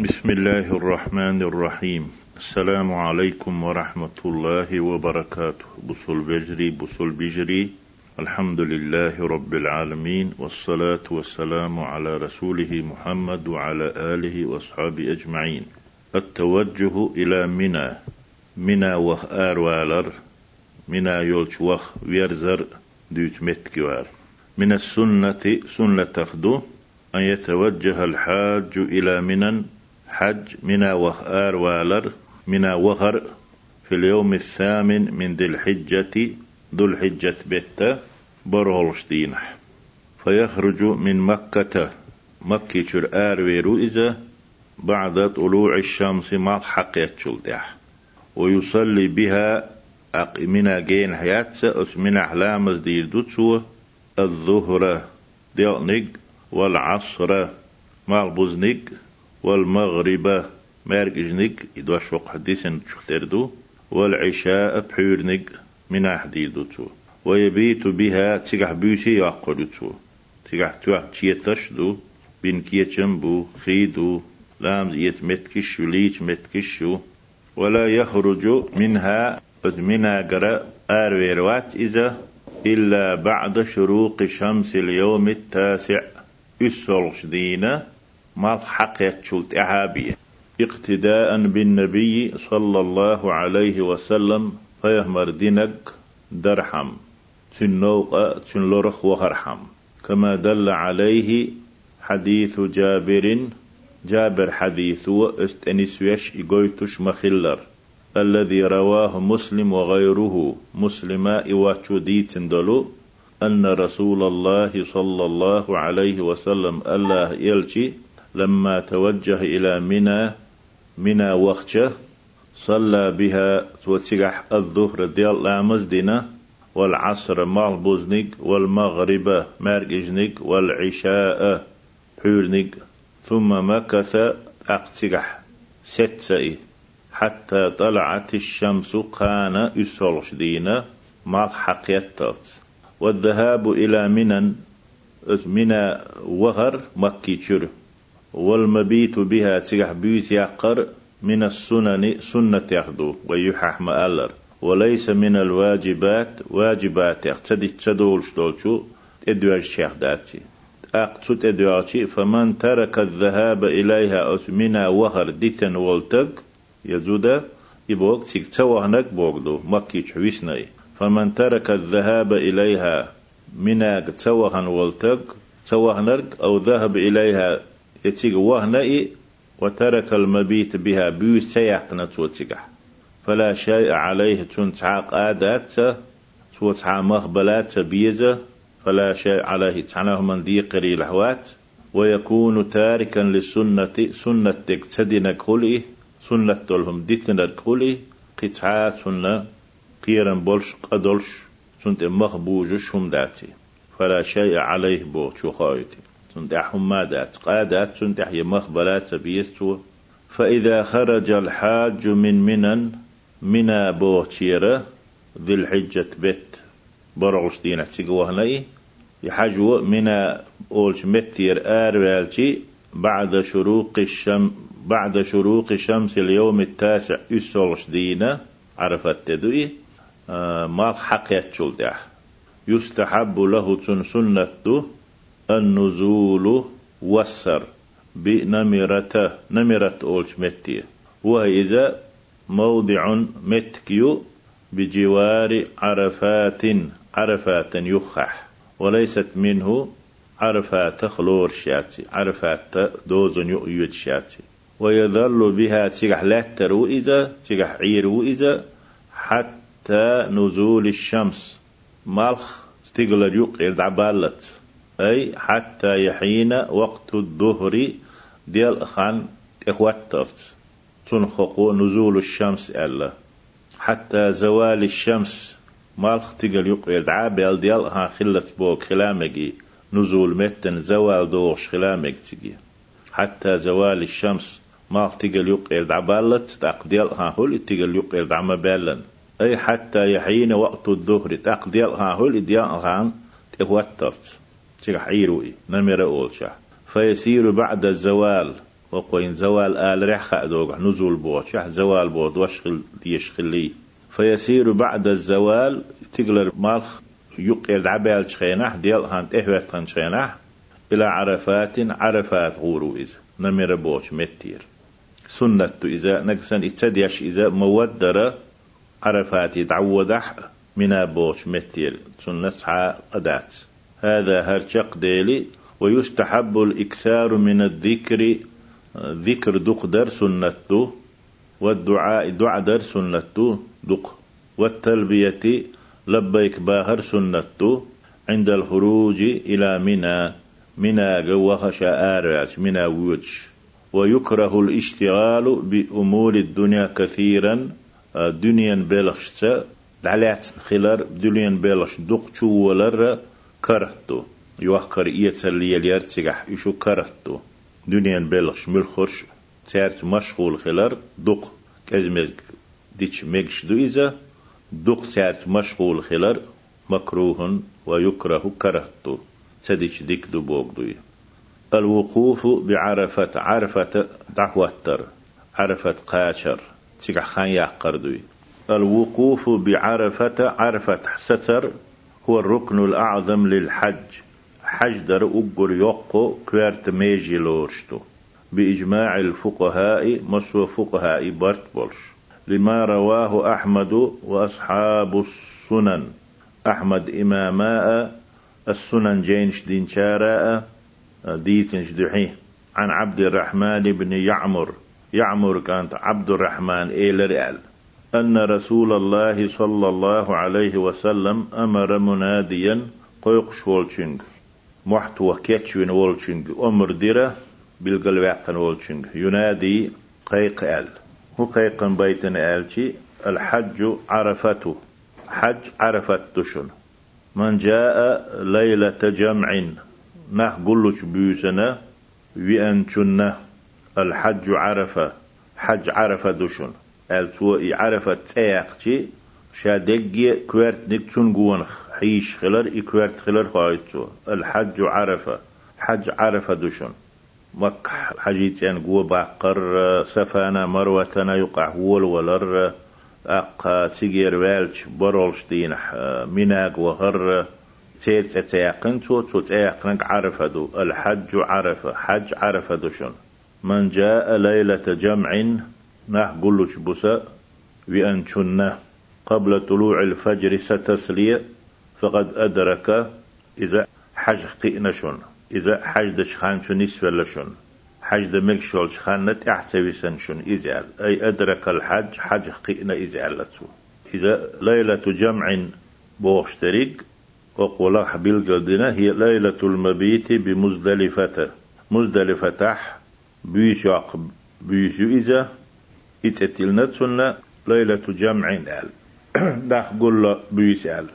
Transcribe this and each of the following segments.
بسم الله الرحمن الرحيم السلام عليكم ورحمة الله وبركاته بصل بجري بصل بجري الحمد لله رب العالمين والصلاة والسلام على رسوله محمد وعلى آله وأصحابه أجمعين التوجه إلى منى منى وخ آروالر منى يولش وخ ويرزر دوت متكوار من السنة سنة تخدو أن يتوجه الحاج إلى منى حج منا وخار والر منا وخر في اليوم الثامن من ذي الحجة ذو الحجة بيتا برهلش دينح فيخرج من مكة مكة شر آر إذا بعد طلوع الشمس ما حقيت شلدح ويصلي بها منا جين حياتسا أس من أحلام دير دوتسو الظهر ديال والعصر مال بوزنيق والمغرب مارجنك إدواش وق حديثن شختردو والعشاء بحورنك من أحديدوتو. ويبيت بها تيجح بيوسي يقعدوتو تيجح توح تشيتشدو بين كيتشنبو خيدو لام زيت متكشو ليش متكشو ولا يخرج منها منها قرأ آرويروات إذا إلا بعد شروق شمس اليوم التاسع. أسولش دينا ما حقيت شلت إعابية. اقتداء بالنبي صلى الله عليه وسلم فيهمر دينك درحم تنوق تنلرخ وخرحم كما دل عليه حديث جابر جابر حديث استنسوش إيغويتش مخلر الذي رواه مسلم وغيره مسلما إواتشو ديتندلو أن رسول الله صلى الله عليه وسلم الله يلشي لما توجه إلى منى منى وقته صلى بها توتسقح الظهر ديال لامزدنا والعصر مال بوزنك والمغرب مارجنك والعشاء حورنك ثم مكث أقتقح ست سئي حتى طلعت الشمس كان يسولش دينا ما حقيتت والذهاب إلى منى منى وغر مكي شر. والمبيت بها تيح بيوت يقر من السنن سنة يخدو ويحح مألر. وليس من الواجبات واجبات يقتدي تدول شدولشو ادواج شيخ داتي. أقصد ادواجي فمن ترك الذهاب إليها منا وهر ديتن والتق يزودا يبوك تيك توهنك بوغدو مكي حويسناي فمن ترك الذهاب إليها منا توهن والتق توهنرك أو ذهب إليها يتيق وهنئي وترك المبيت بها بيو سيقنا توتيقح فلا شيء عليه تنتعا قادات توتعا مخبلات بيزة فلا شيء عليه تعناه من دي قري الحوات ويكون تاركا للسنة سنة تقتدنا كله سنة تلهم ديتنا كله قطعات سنة قيرا بولش قدولش سنت مخبوجش هم داتي فلا شيء عليه بو شو خايتي. سندح مادات قادات سندح يمخبلات بيستو فإذا خرج الحاج من منن منا بوتيرة ذي الحجة بيت. برغش دينا تيقوهني يحجو منا أولش متير آروالتي بعد شروق الشم بعد شروق شمس اليوم التاسع يسولش دينا عرفت تدوي. آه ما حقيت يستحب له سنة النزول وسر بنمرة نمرة أولش متية وإذا موضع متكيو بجوار عرفات عرفات يخح. وليست منه عرفات خلور شاتي. عرفات دوزن يؤيد شاتي. ويظل بها تجح لاتر إذا تجح عير إذا حتى نزول الشمس. مالخ تقل يقير عبالت. أي حتى يحين وقت الظهر ديال خان إخواتت تنخق نزول الشمس ألا. حتى زوال الشمس مال تقل يقعد عابل ديال ها خلت بوك خلامجي نزول متن زوال دوغش خلامج تجي حتى زوال الشمس ما تقل يقعد عبالت تاق ديال ها هول تقل يقعد عم بالن. أي حتى يحين وقت الظهر تاق ديال ها هول ديال هان تهوتت تيح عيروي نمر أولشا فيسير بعد الزوال وقوين زوال آل رح خأدوغ نزول بوت شح زوال بوت وشخل ديشخلي. فيسير بعد الزوال تقلر مالخ يقير عبال شخينح ديال هانت إهوات خان شخينح إلى عرفات عرفات غورو إذا نمر بوش متير. سنة إذا نقسن اتديش إذا مودر عرفات يتعودح من بوش متير. سنة قدات. هذا هرشق ديلي ويستحب الإكثار من الذكر ذكر دقدر سنته والدعاء دعدر سنته دق والتلبية لبيك باهر سنته عند الخروج إلى منى منى جوخ شآرات منى ووتش ويكره الاشتغال بأمور الدنيا كثيرا دنيا بلغشتا دعلات خلال دنيا بلغش دق ولر كرهتو يوخر إيتسلي اليرتسجح يشو كرهتو دنيا بلغش ملخرش تارت مشغول خلال دق كزمز ديش ميكش دو إذا دق تارت مشغول خلال مكروه ويكره كرهتو تديش ديك دو بوغدوي الوقوف بعرفة عرفة دعوتر عرفة قاشر تيك خان يقردوي الوقوف بعرفة عرفة ستر هو الركن الأعظم للحج. حج در أقر يقو كوارت ميجي لورشتو. بإجماع الفقهاء مسوى فقهاء برت بولش. لما رواه أحمد وأصحاب السنن. أحمد إماماء السنن جينش دين شاراء ديتنش دحي عن عبد الرحمن بن يعمر. يعمر كانت عبد الرحمن إيلر أن رسول الله صلى الله عليه وسلم أمر مناديا قيقش والشنج محتوى كيتشوين والشنج أمر ديرة بالقلواقن والشنج ينادي قيق آل. هو قيقن بيتن آلشي الحج عرفته حج عرفت دشن من جاء ليلة جمع نه قلوش بيوسنا وأنشنا الحج عرفة. حج عرفة دشن التو عرفة تياقتي شادقي كوارت نكتون قوانخ. حيش خلر إكوارت خلر خايتو الحج عرفة. حج عرفة دشن مك حجيتين قوة باقر سفانا مروتنا يقع هو الولر أق تيجير والش برولش دين مناق وغر. تير تتيقن تو تيقن عرفة الحج عرفة. حج عرفة دوشن. من جاء ليلة جمع نه قلوش بسا وأنشنا قبل طلوع الفجر ستسلي فقد أدرك إذا حج قئنشن إذا حج دشخان شو نسفة لشن حج دمك شولش خانت احتوي سنشن إزال أي أدرك الحج حج قئنا إزالته إذا ليلة جمع بوشتريك وقولا حبيل قلدنا هي ليلة المبيت بمزدلفة. مزدلفة بيش يعقب بيش إذا إتتلنا سنة ليلة جمع آل داخ قل بيش آل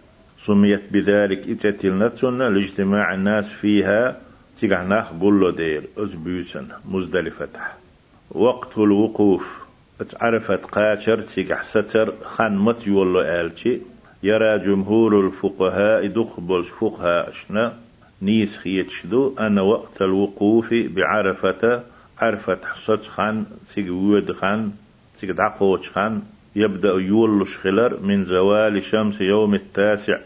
سميت بذلك إتتلنا سنة لاجتماع الناس فيها. تيغناخ قلو دير. أزبيوسن مزدلفة. وقت الوقوف. اتعرفت قاشر تيغح ستر. خان مت يولو آلتي. يرى جمهور الفقهاء دخبل فقهاء اشنا نيس خيتشدو أن وقت الوقوف بعرفة. عرفة حصت خان. تيغ خان. تيغ دعقوش خان يبدأ يولش خلر من زوال شمس يوم التاسع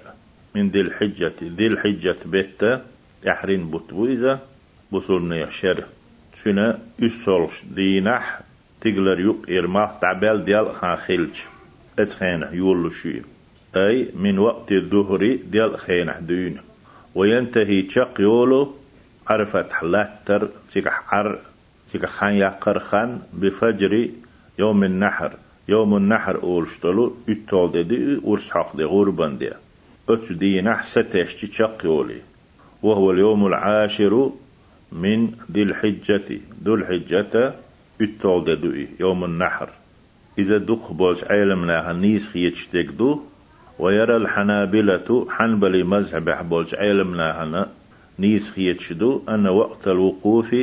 من ذي الحجة ذي الحجة بيتا يحرين بطويزة بصولنا يحشر شنا يسولش دينح تقلر يق إرماح تعبال ديال خان خيلش. اتخينا يولو شي. أي من وقت الظهر ديال خينح دين. وينتهي تشق يولو عرفت حلاتر تيكح عر تيكح خان يقر خان بفجر يوم النحر يوم النحر أولشتلو يتول دي ورس حق دي غربان دي. أتو دينح ستشتي تشق يولي وهو اليوم العاشر من ذي الحجة. ذو الحجة إتول دوي يوم النحر. إذا دخ بولش عيلمنا هنيس خيتش دو ويرى الحنابلة حنبلي مذهب بولش عيلمنا هنا نيس خيتش دو أن وقت الوقوف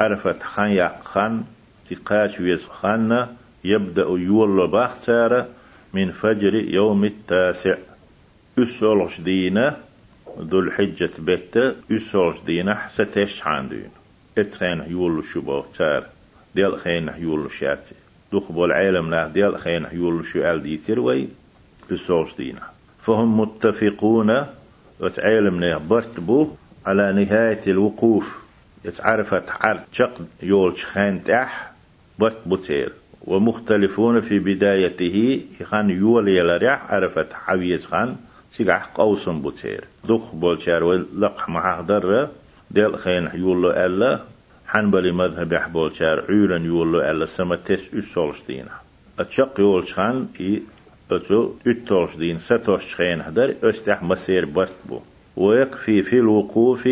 عرفت خان يق خان تقاش ويس خان يبدأ يولو باختار من فجر يوم التاسع. أسولش دينه ذو الحجة بيت يسوش دينا ستش عندين أتخين يولو شبو تار ديال خين يولو شاتي دوخ بول عالم لا ديال خين يولو شو ال ديتر وي بسوش دينا فهم متفقون وتعلمنا برتبو على نهاية الوقوف. يتعرفت عرض شق يولش خان تح برت بوتير. ومختلفون في بدايته خان يول يلريح عرفت حويز خان سيقح قوسن بوتير. دخ بولشار ولق معه در ديل خين يولو ألا حنبلي مذهب يحبول شار عيرا يولو ألا سما تس أسولش دينا. أتشق يولش خان إي أتو دين ستوش خين هدر أستح مسير برت بو. ويكفي في الوقوف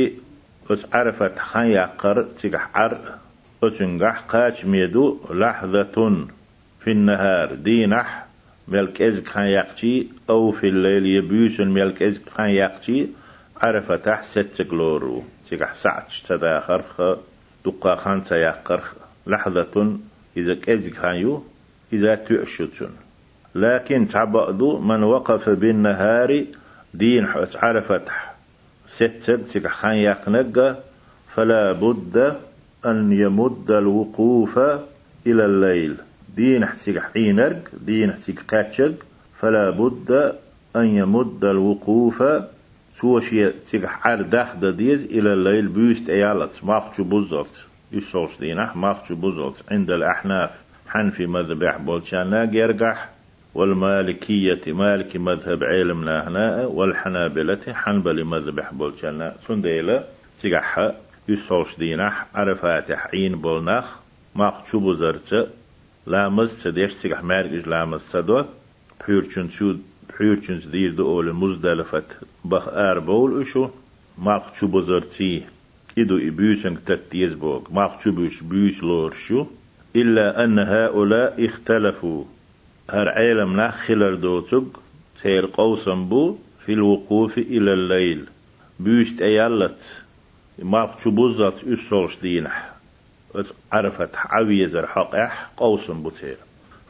أس عرفت خان يقر تيقح عر أتنقح قاش ميدو لحظة في النهار. دينح ملك إزك خان يقشي أو في الليل يبيوسن ملك إزك خان يقشي. عرفت ست لورو. تيقح ساعة تداخر دقا خان تيقر لحظة إذا كإزك خان يو إذا تؤشتن لكن تعبأدو من وقف بالنهار دين عرفت ستة تيقح خان يقنق فلا بد أن يمد الوقوف إلى الليل. دين احتيق حينرق دين احتيق قاتشق. فلا بد أن يمد الوقوف سوشي تيق حار داخل ديز إلى الليل بيست أيالت ماخشو بوزلت. يسوش دينح ماخشو بوزلت. عند الأحناف حنفي مذبح بولشانا يرقح والمالكية مالكي مذهب علمنا هنا والحنابلة حنبلي مذبح بولشانا سنديلة تيقحها يسوش دينح عرفات حين بولناخ ماخشو بوزرت لامز تديش تيقح مارجش لامز تدو بيرچن شو بيرچن دير دو أول مزدلفة بخ آر بول أشو ماخشو بوزرتي إدو إبيوشن تتيز بوغ ماخشو بيش بيش لور شو إلا أن هؤلاء اختلفوا. هر عالم نخلر دوتوغ سير قوسم بو في الوقوف إلى الليل. بيشت أيالت. ما بتشبوزات أسولش دينح عرفت عويزر حقح قوسم بوتير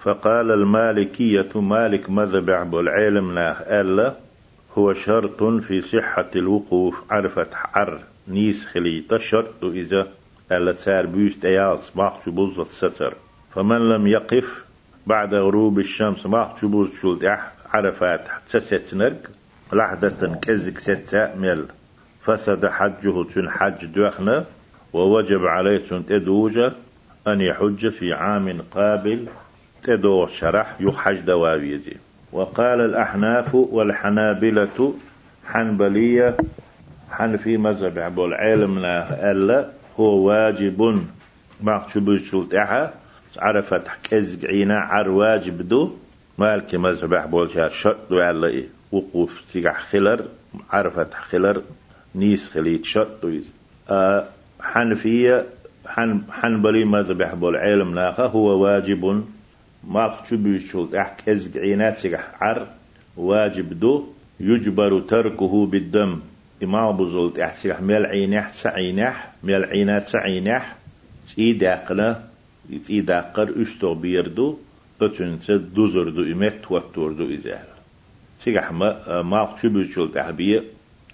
فقال المالكية مالك مذبع بالعلم ناه ألا هو شرط في صحة الوقوف. عرفت عر نيس خلي شرط إذا ألا تسار بيست أيالس ما بوزت ستر. فمن لم يقف بعد غروب الشمس ما بوز شلت عرفات تست نرق لحظة كزك ستة مل. فسد حجه تن حج دوخنا ووجب عليه تن تدوجة أن يحج في عام قابل تدو شرح يحج دواويزي. وقال الأحناف والحنابلة حنبلية حنفي مذهب عبو العلم ألا هو واجب مكتوب شلتها عرفت كزق عينا عر واجب دو. مالك مذهب عبو الشهر شرط على وقوف تيقع خلر عرفت خلر. نيس خليت شرط ويز آه حنفية حن حنبلي مذهب حبو العلم ناخا هو واجب. ما خشبي شوت احك ازق عينات عر واجب دو يجبر تركه بالدم. إما بزولت احسيح ميل عينح سعينح ميل عينات سعينح تي داقنا تي داقر أشتو بيردو أتنس دوزردو إمت توتردو إزال سيح ما ما خشبي شوت أحبيه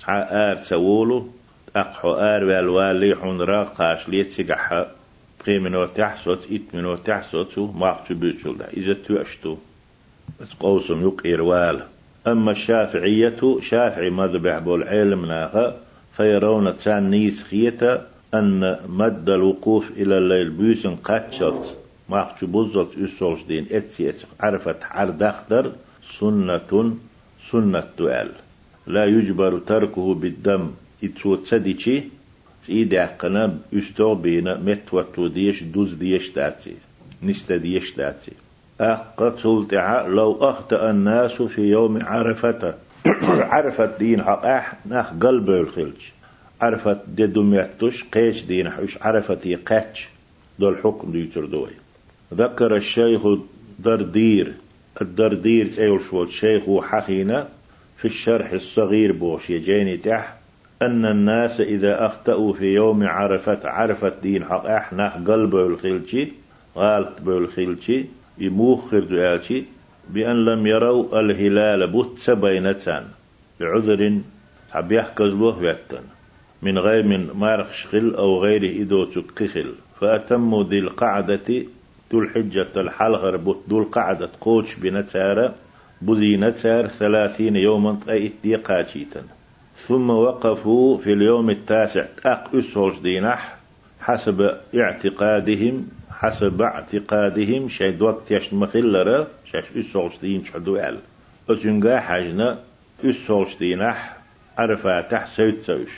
آر سوولو أقحو آر والوالي حون را قاش ليت سيقحا بقي منو تحسوت إت منو تحسوت ماقشو بيشول دا إذا توأشتو بس قوسم يق إروال أما الشافعية شافعي مذبح بالعلم ناخا فيرون تسان نيس خيتا أن مد الوقوف إلى الليل بيسن قاتشت ماقشو بوزلت أسولش دين إتسي عرفت عردخدر سنة سنة تؤل لا يجبر تركه بالدم. يتسوت سديشي تيدي عقنا يستو بينا مت وتو ديش دوز ديش تاتي نستا ديش تاتي أقتل لو أخطأ الناس في يوم عرفة. عرفت دين حقاح ناخ قلب الخلج. عرفت دي دميتوش قيش دين حوش عرفت يقاتش. دول حكم ديتر دوي ذكر الشيخ دردير الدردير تأيول شو الشيخ وحخينا. في الشرح الصغير بوش يجيني تح أن الناس إذا أخطأوا في يوم عرفت عرفت دين حق إحنا قلب الخلشي غالت بالخلشي يموخر دعاتي بأن لم يروا الهلال بوت سبينتان بعذر حب يحكز بيتن من غير من مارخ شخل أو غيره إدو تكخل فأتموا ذي القعدة ذو الحجة الحلغر ذو القعدة قوش بنتارة بذي نتار ثلاثين يوما أي ديقاتيتا ثم وقفوا في اليوم التاسع أق أسهوش دينح حسب اعتقادهم حسب اعتقادهم شيء وقت يش مخلرة شاش أسهوش دين شعدو أل أسنقا حجنا أسهوش دينح عرفاتح سيد سوش.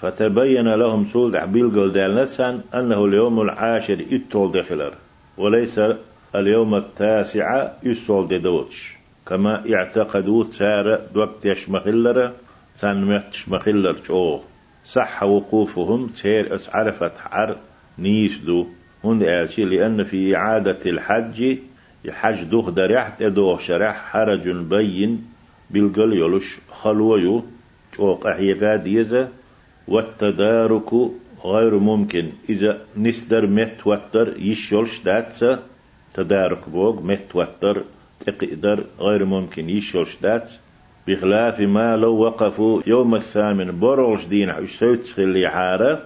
فتبين لهم سود بيلقل دالنسان أنه اليوم العاشر إتول دخلر وليس اليوم التاسع يسول دوتش. كما اعتقدوا سار دوقت يشمخلر سان متش مخلر جو صح وقوفهم أس عرفت عر نيسدو هند آلشي لأن في إعادة الحج الحج دوخ دريحت إدو شرح حرج بين بالقل يلوش خلويو. جوق أحيقا ديزة والتدارك غير ممكن. إذا نسدر متوتر يشولش داتسا تدارك بوغ متوتر تقدر غير ممكن يشولش داتس بخلاف ما لو وقفوا يوم الثامن بروش دين اشتوت خلي حارة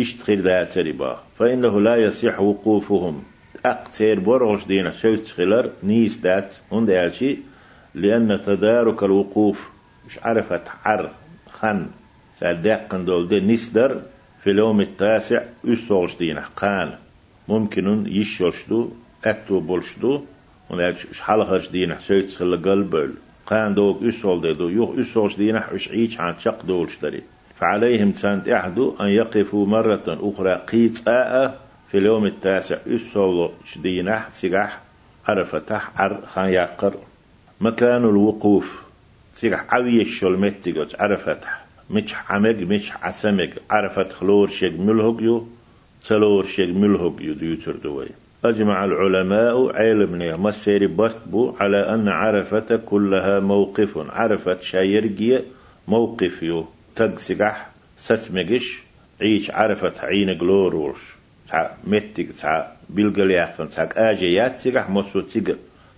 اشتخل ذات ربا. فإنه لا يصح وقوفهم. أقتير بروش دين شوت خلر نيس دات. هند ألشي لأن تدارك الوقوف مش عرفت حر خن. سادقن دول دي نسدر في اليوم التاسع أسوش دين قان ممكن يشوشدو أتو بولشدو ونالش شحال خرج دين شوت خل قلبل قان دوك أسول ديدو يوخ أسولش دينح عيش عن شق دولش دري فعليهم تسانت أحدو أن يقفوا مرة أخرى قيت آء في اليوم التاسع أسول دينح سيقح عرفتح عر خان يقر مكان الوقوف سيقح عوي الشول متقوت عرفتح مش عمق مش عسمق عرفت خلور شيق ملهق تلور شيق ملهق يو ديوتر دوي أجمع العلماء علمنا مسير بطبو على أن عرفة كلها موقف. عرفة شايرجية موقف يو. تقسقح ستمجش عيش عرفة عين جلوروش. تع متك تع بالقلياقن تع آجيات تقح مصو تق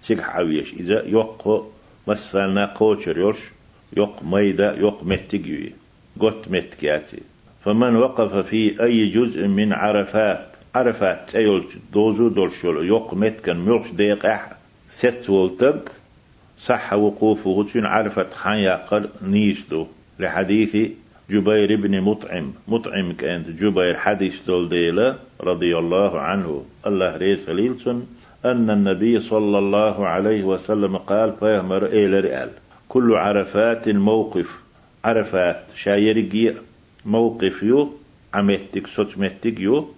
تقح عويش. إذا يوق مثلا قوشر يوش يوق ميدا يوق متقوي قط متكياتي فمن وقف في أي جزء من عرفات عرفات تيول دوزو دولشول يوق متكن ملش ديقح ست ولتق صح وقوفه تشين عرفت خان يقل نيشدو لحديث جبير بن مطعم مطعم كانت جبير حديث دول ديلا رضي الله عنه الله ريس خليلسون أن النبي صلى الله عليه وسلم قال فيهمر إلى رئال كل عرفات موقف عرفات شايرجي موقف يو عمتك سوتمتك يو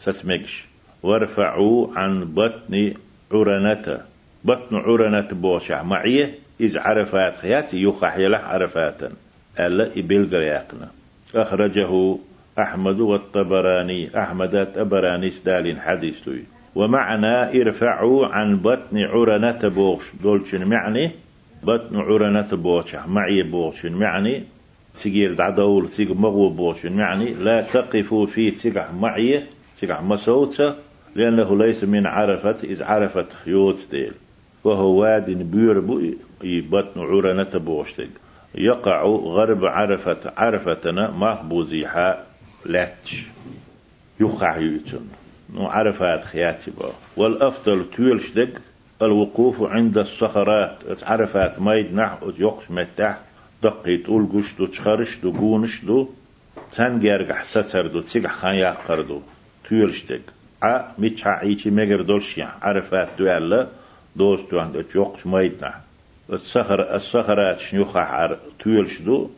سسمجش وارفعوا عن بطن عرنة بطن عرنة بوشع معية. إذ عرفات خياتي يخح يلح عرفاتا ألا إبل قرياقنا. أخرجه أحمد والطبراني. أحمد الطبراني ستالين حديث ومعنى ارفعوا عن بطن عرنة بوش دولشن معني. بطن عرنة بوشع معي بوشن معني. تجير دعدول تيج مغو بوشن معني. لا تقفوا في تيجح معي تقع مسوتة لأنه ليس من عرفة إذ عرفت خيوت ديل. وهو واد بيربو بطن عرنة بوشتك يقع غرب عرفة عرفتنا محبوزيحا لاتش. يقع يوتن. نو عرفات خياتي با والأفضل تيلشدك الوقوف عند الصخرات. عرفات مايد نح يقش متح دقيت أول قشتو قونشتو. تنجرق ستردو تسيق خان يقردو تيرشتك ع ميتشا عيشي مجر دولشيا عرفات دوالة دوز توان دو تيوقش ميتنا الصخر الصخرات شنيوخا عر تيلشدو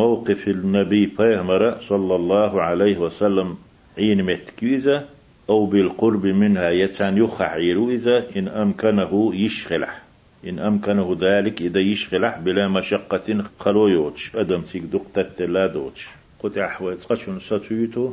موقف النبي بيغمرة صلى الله عليه وسلم عين متكيزة أو بالقرب منها يتان يخح إذا إن أمكنه يشغلح إن أمكنه ذلك إذا يشغلح بلا مشقة قلويوتش أدم تيك دقتة لا دوتش قد أحوات قشن ستويتو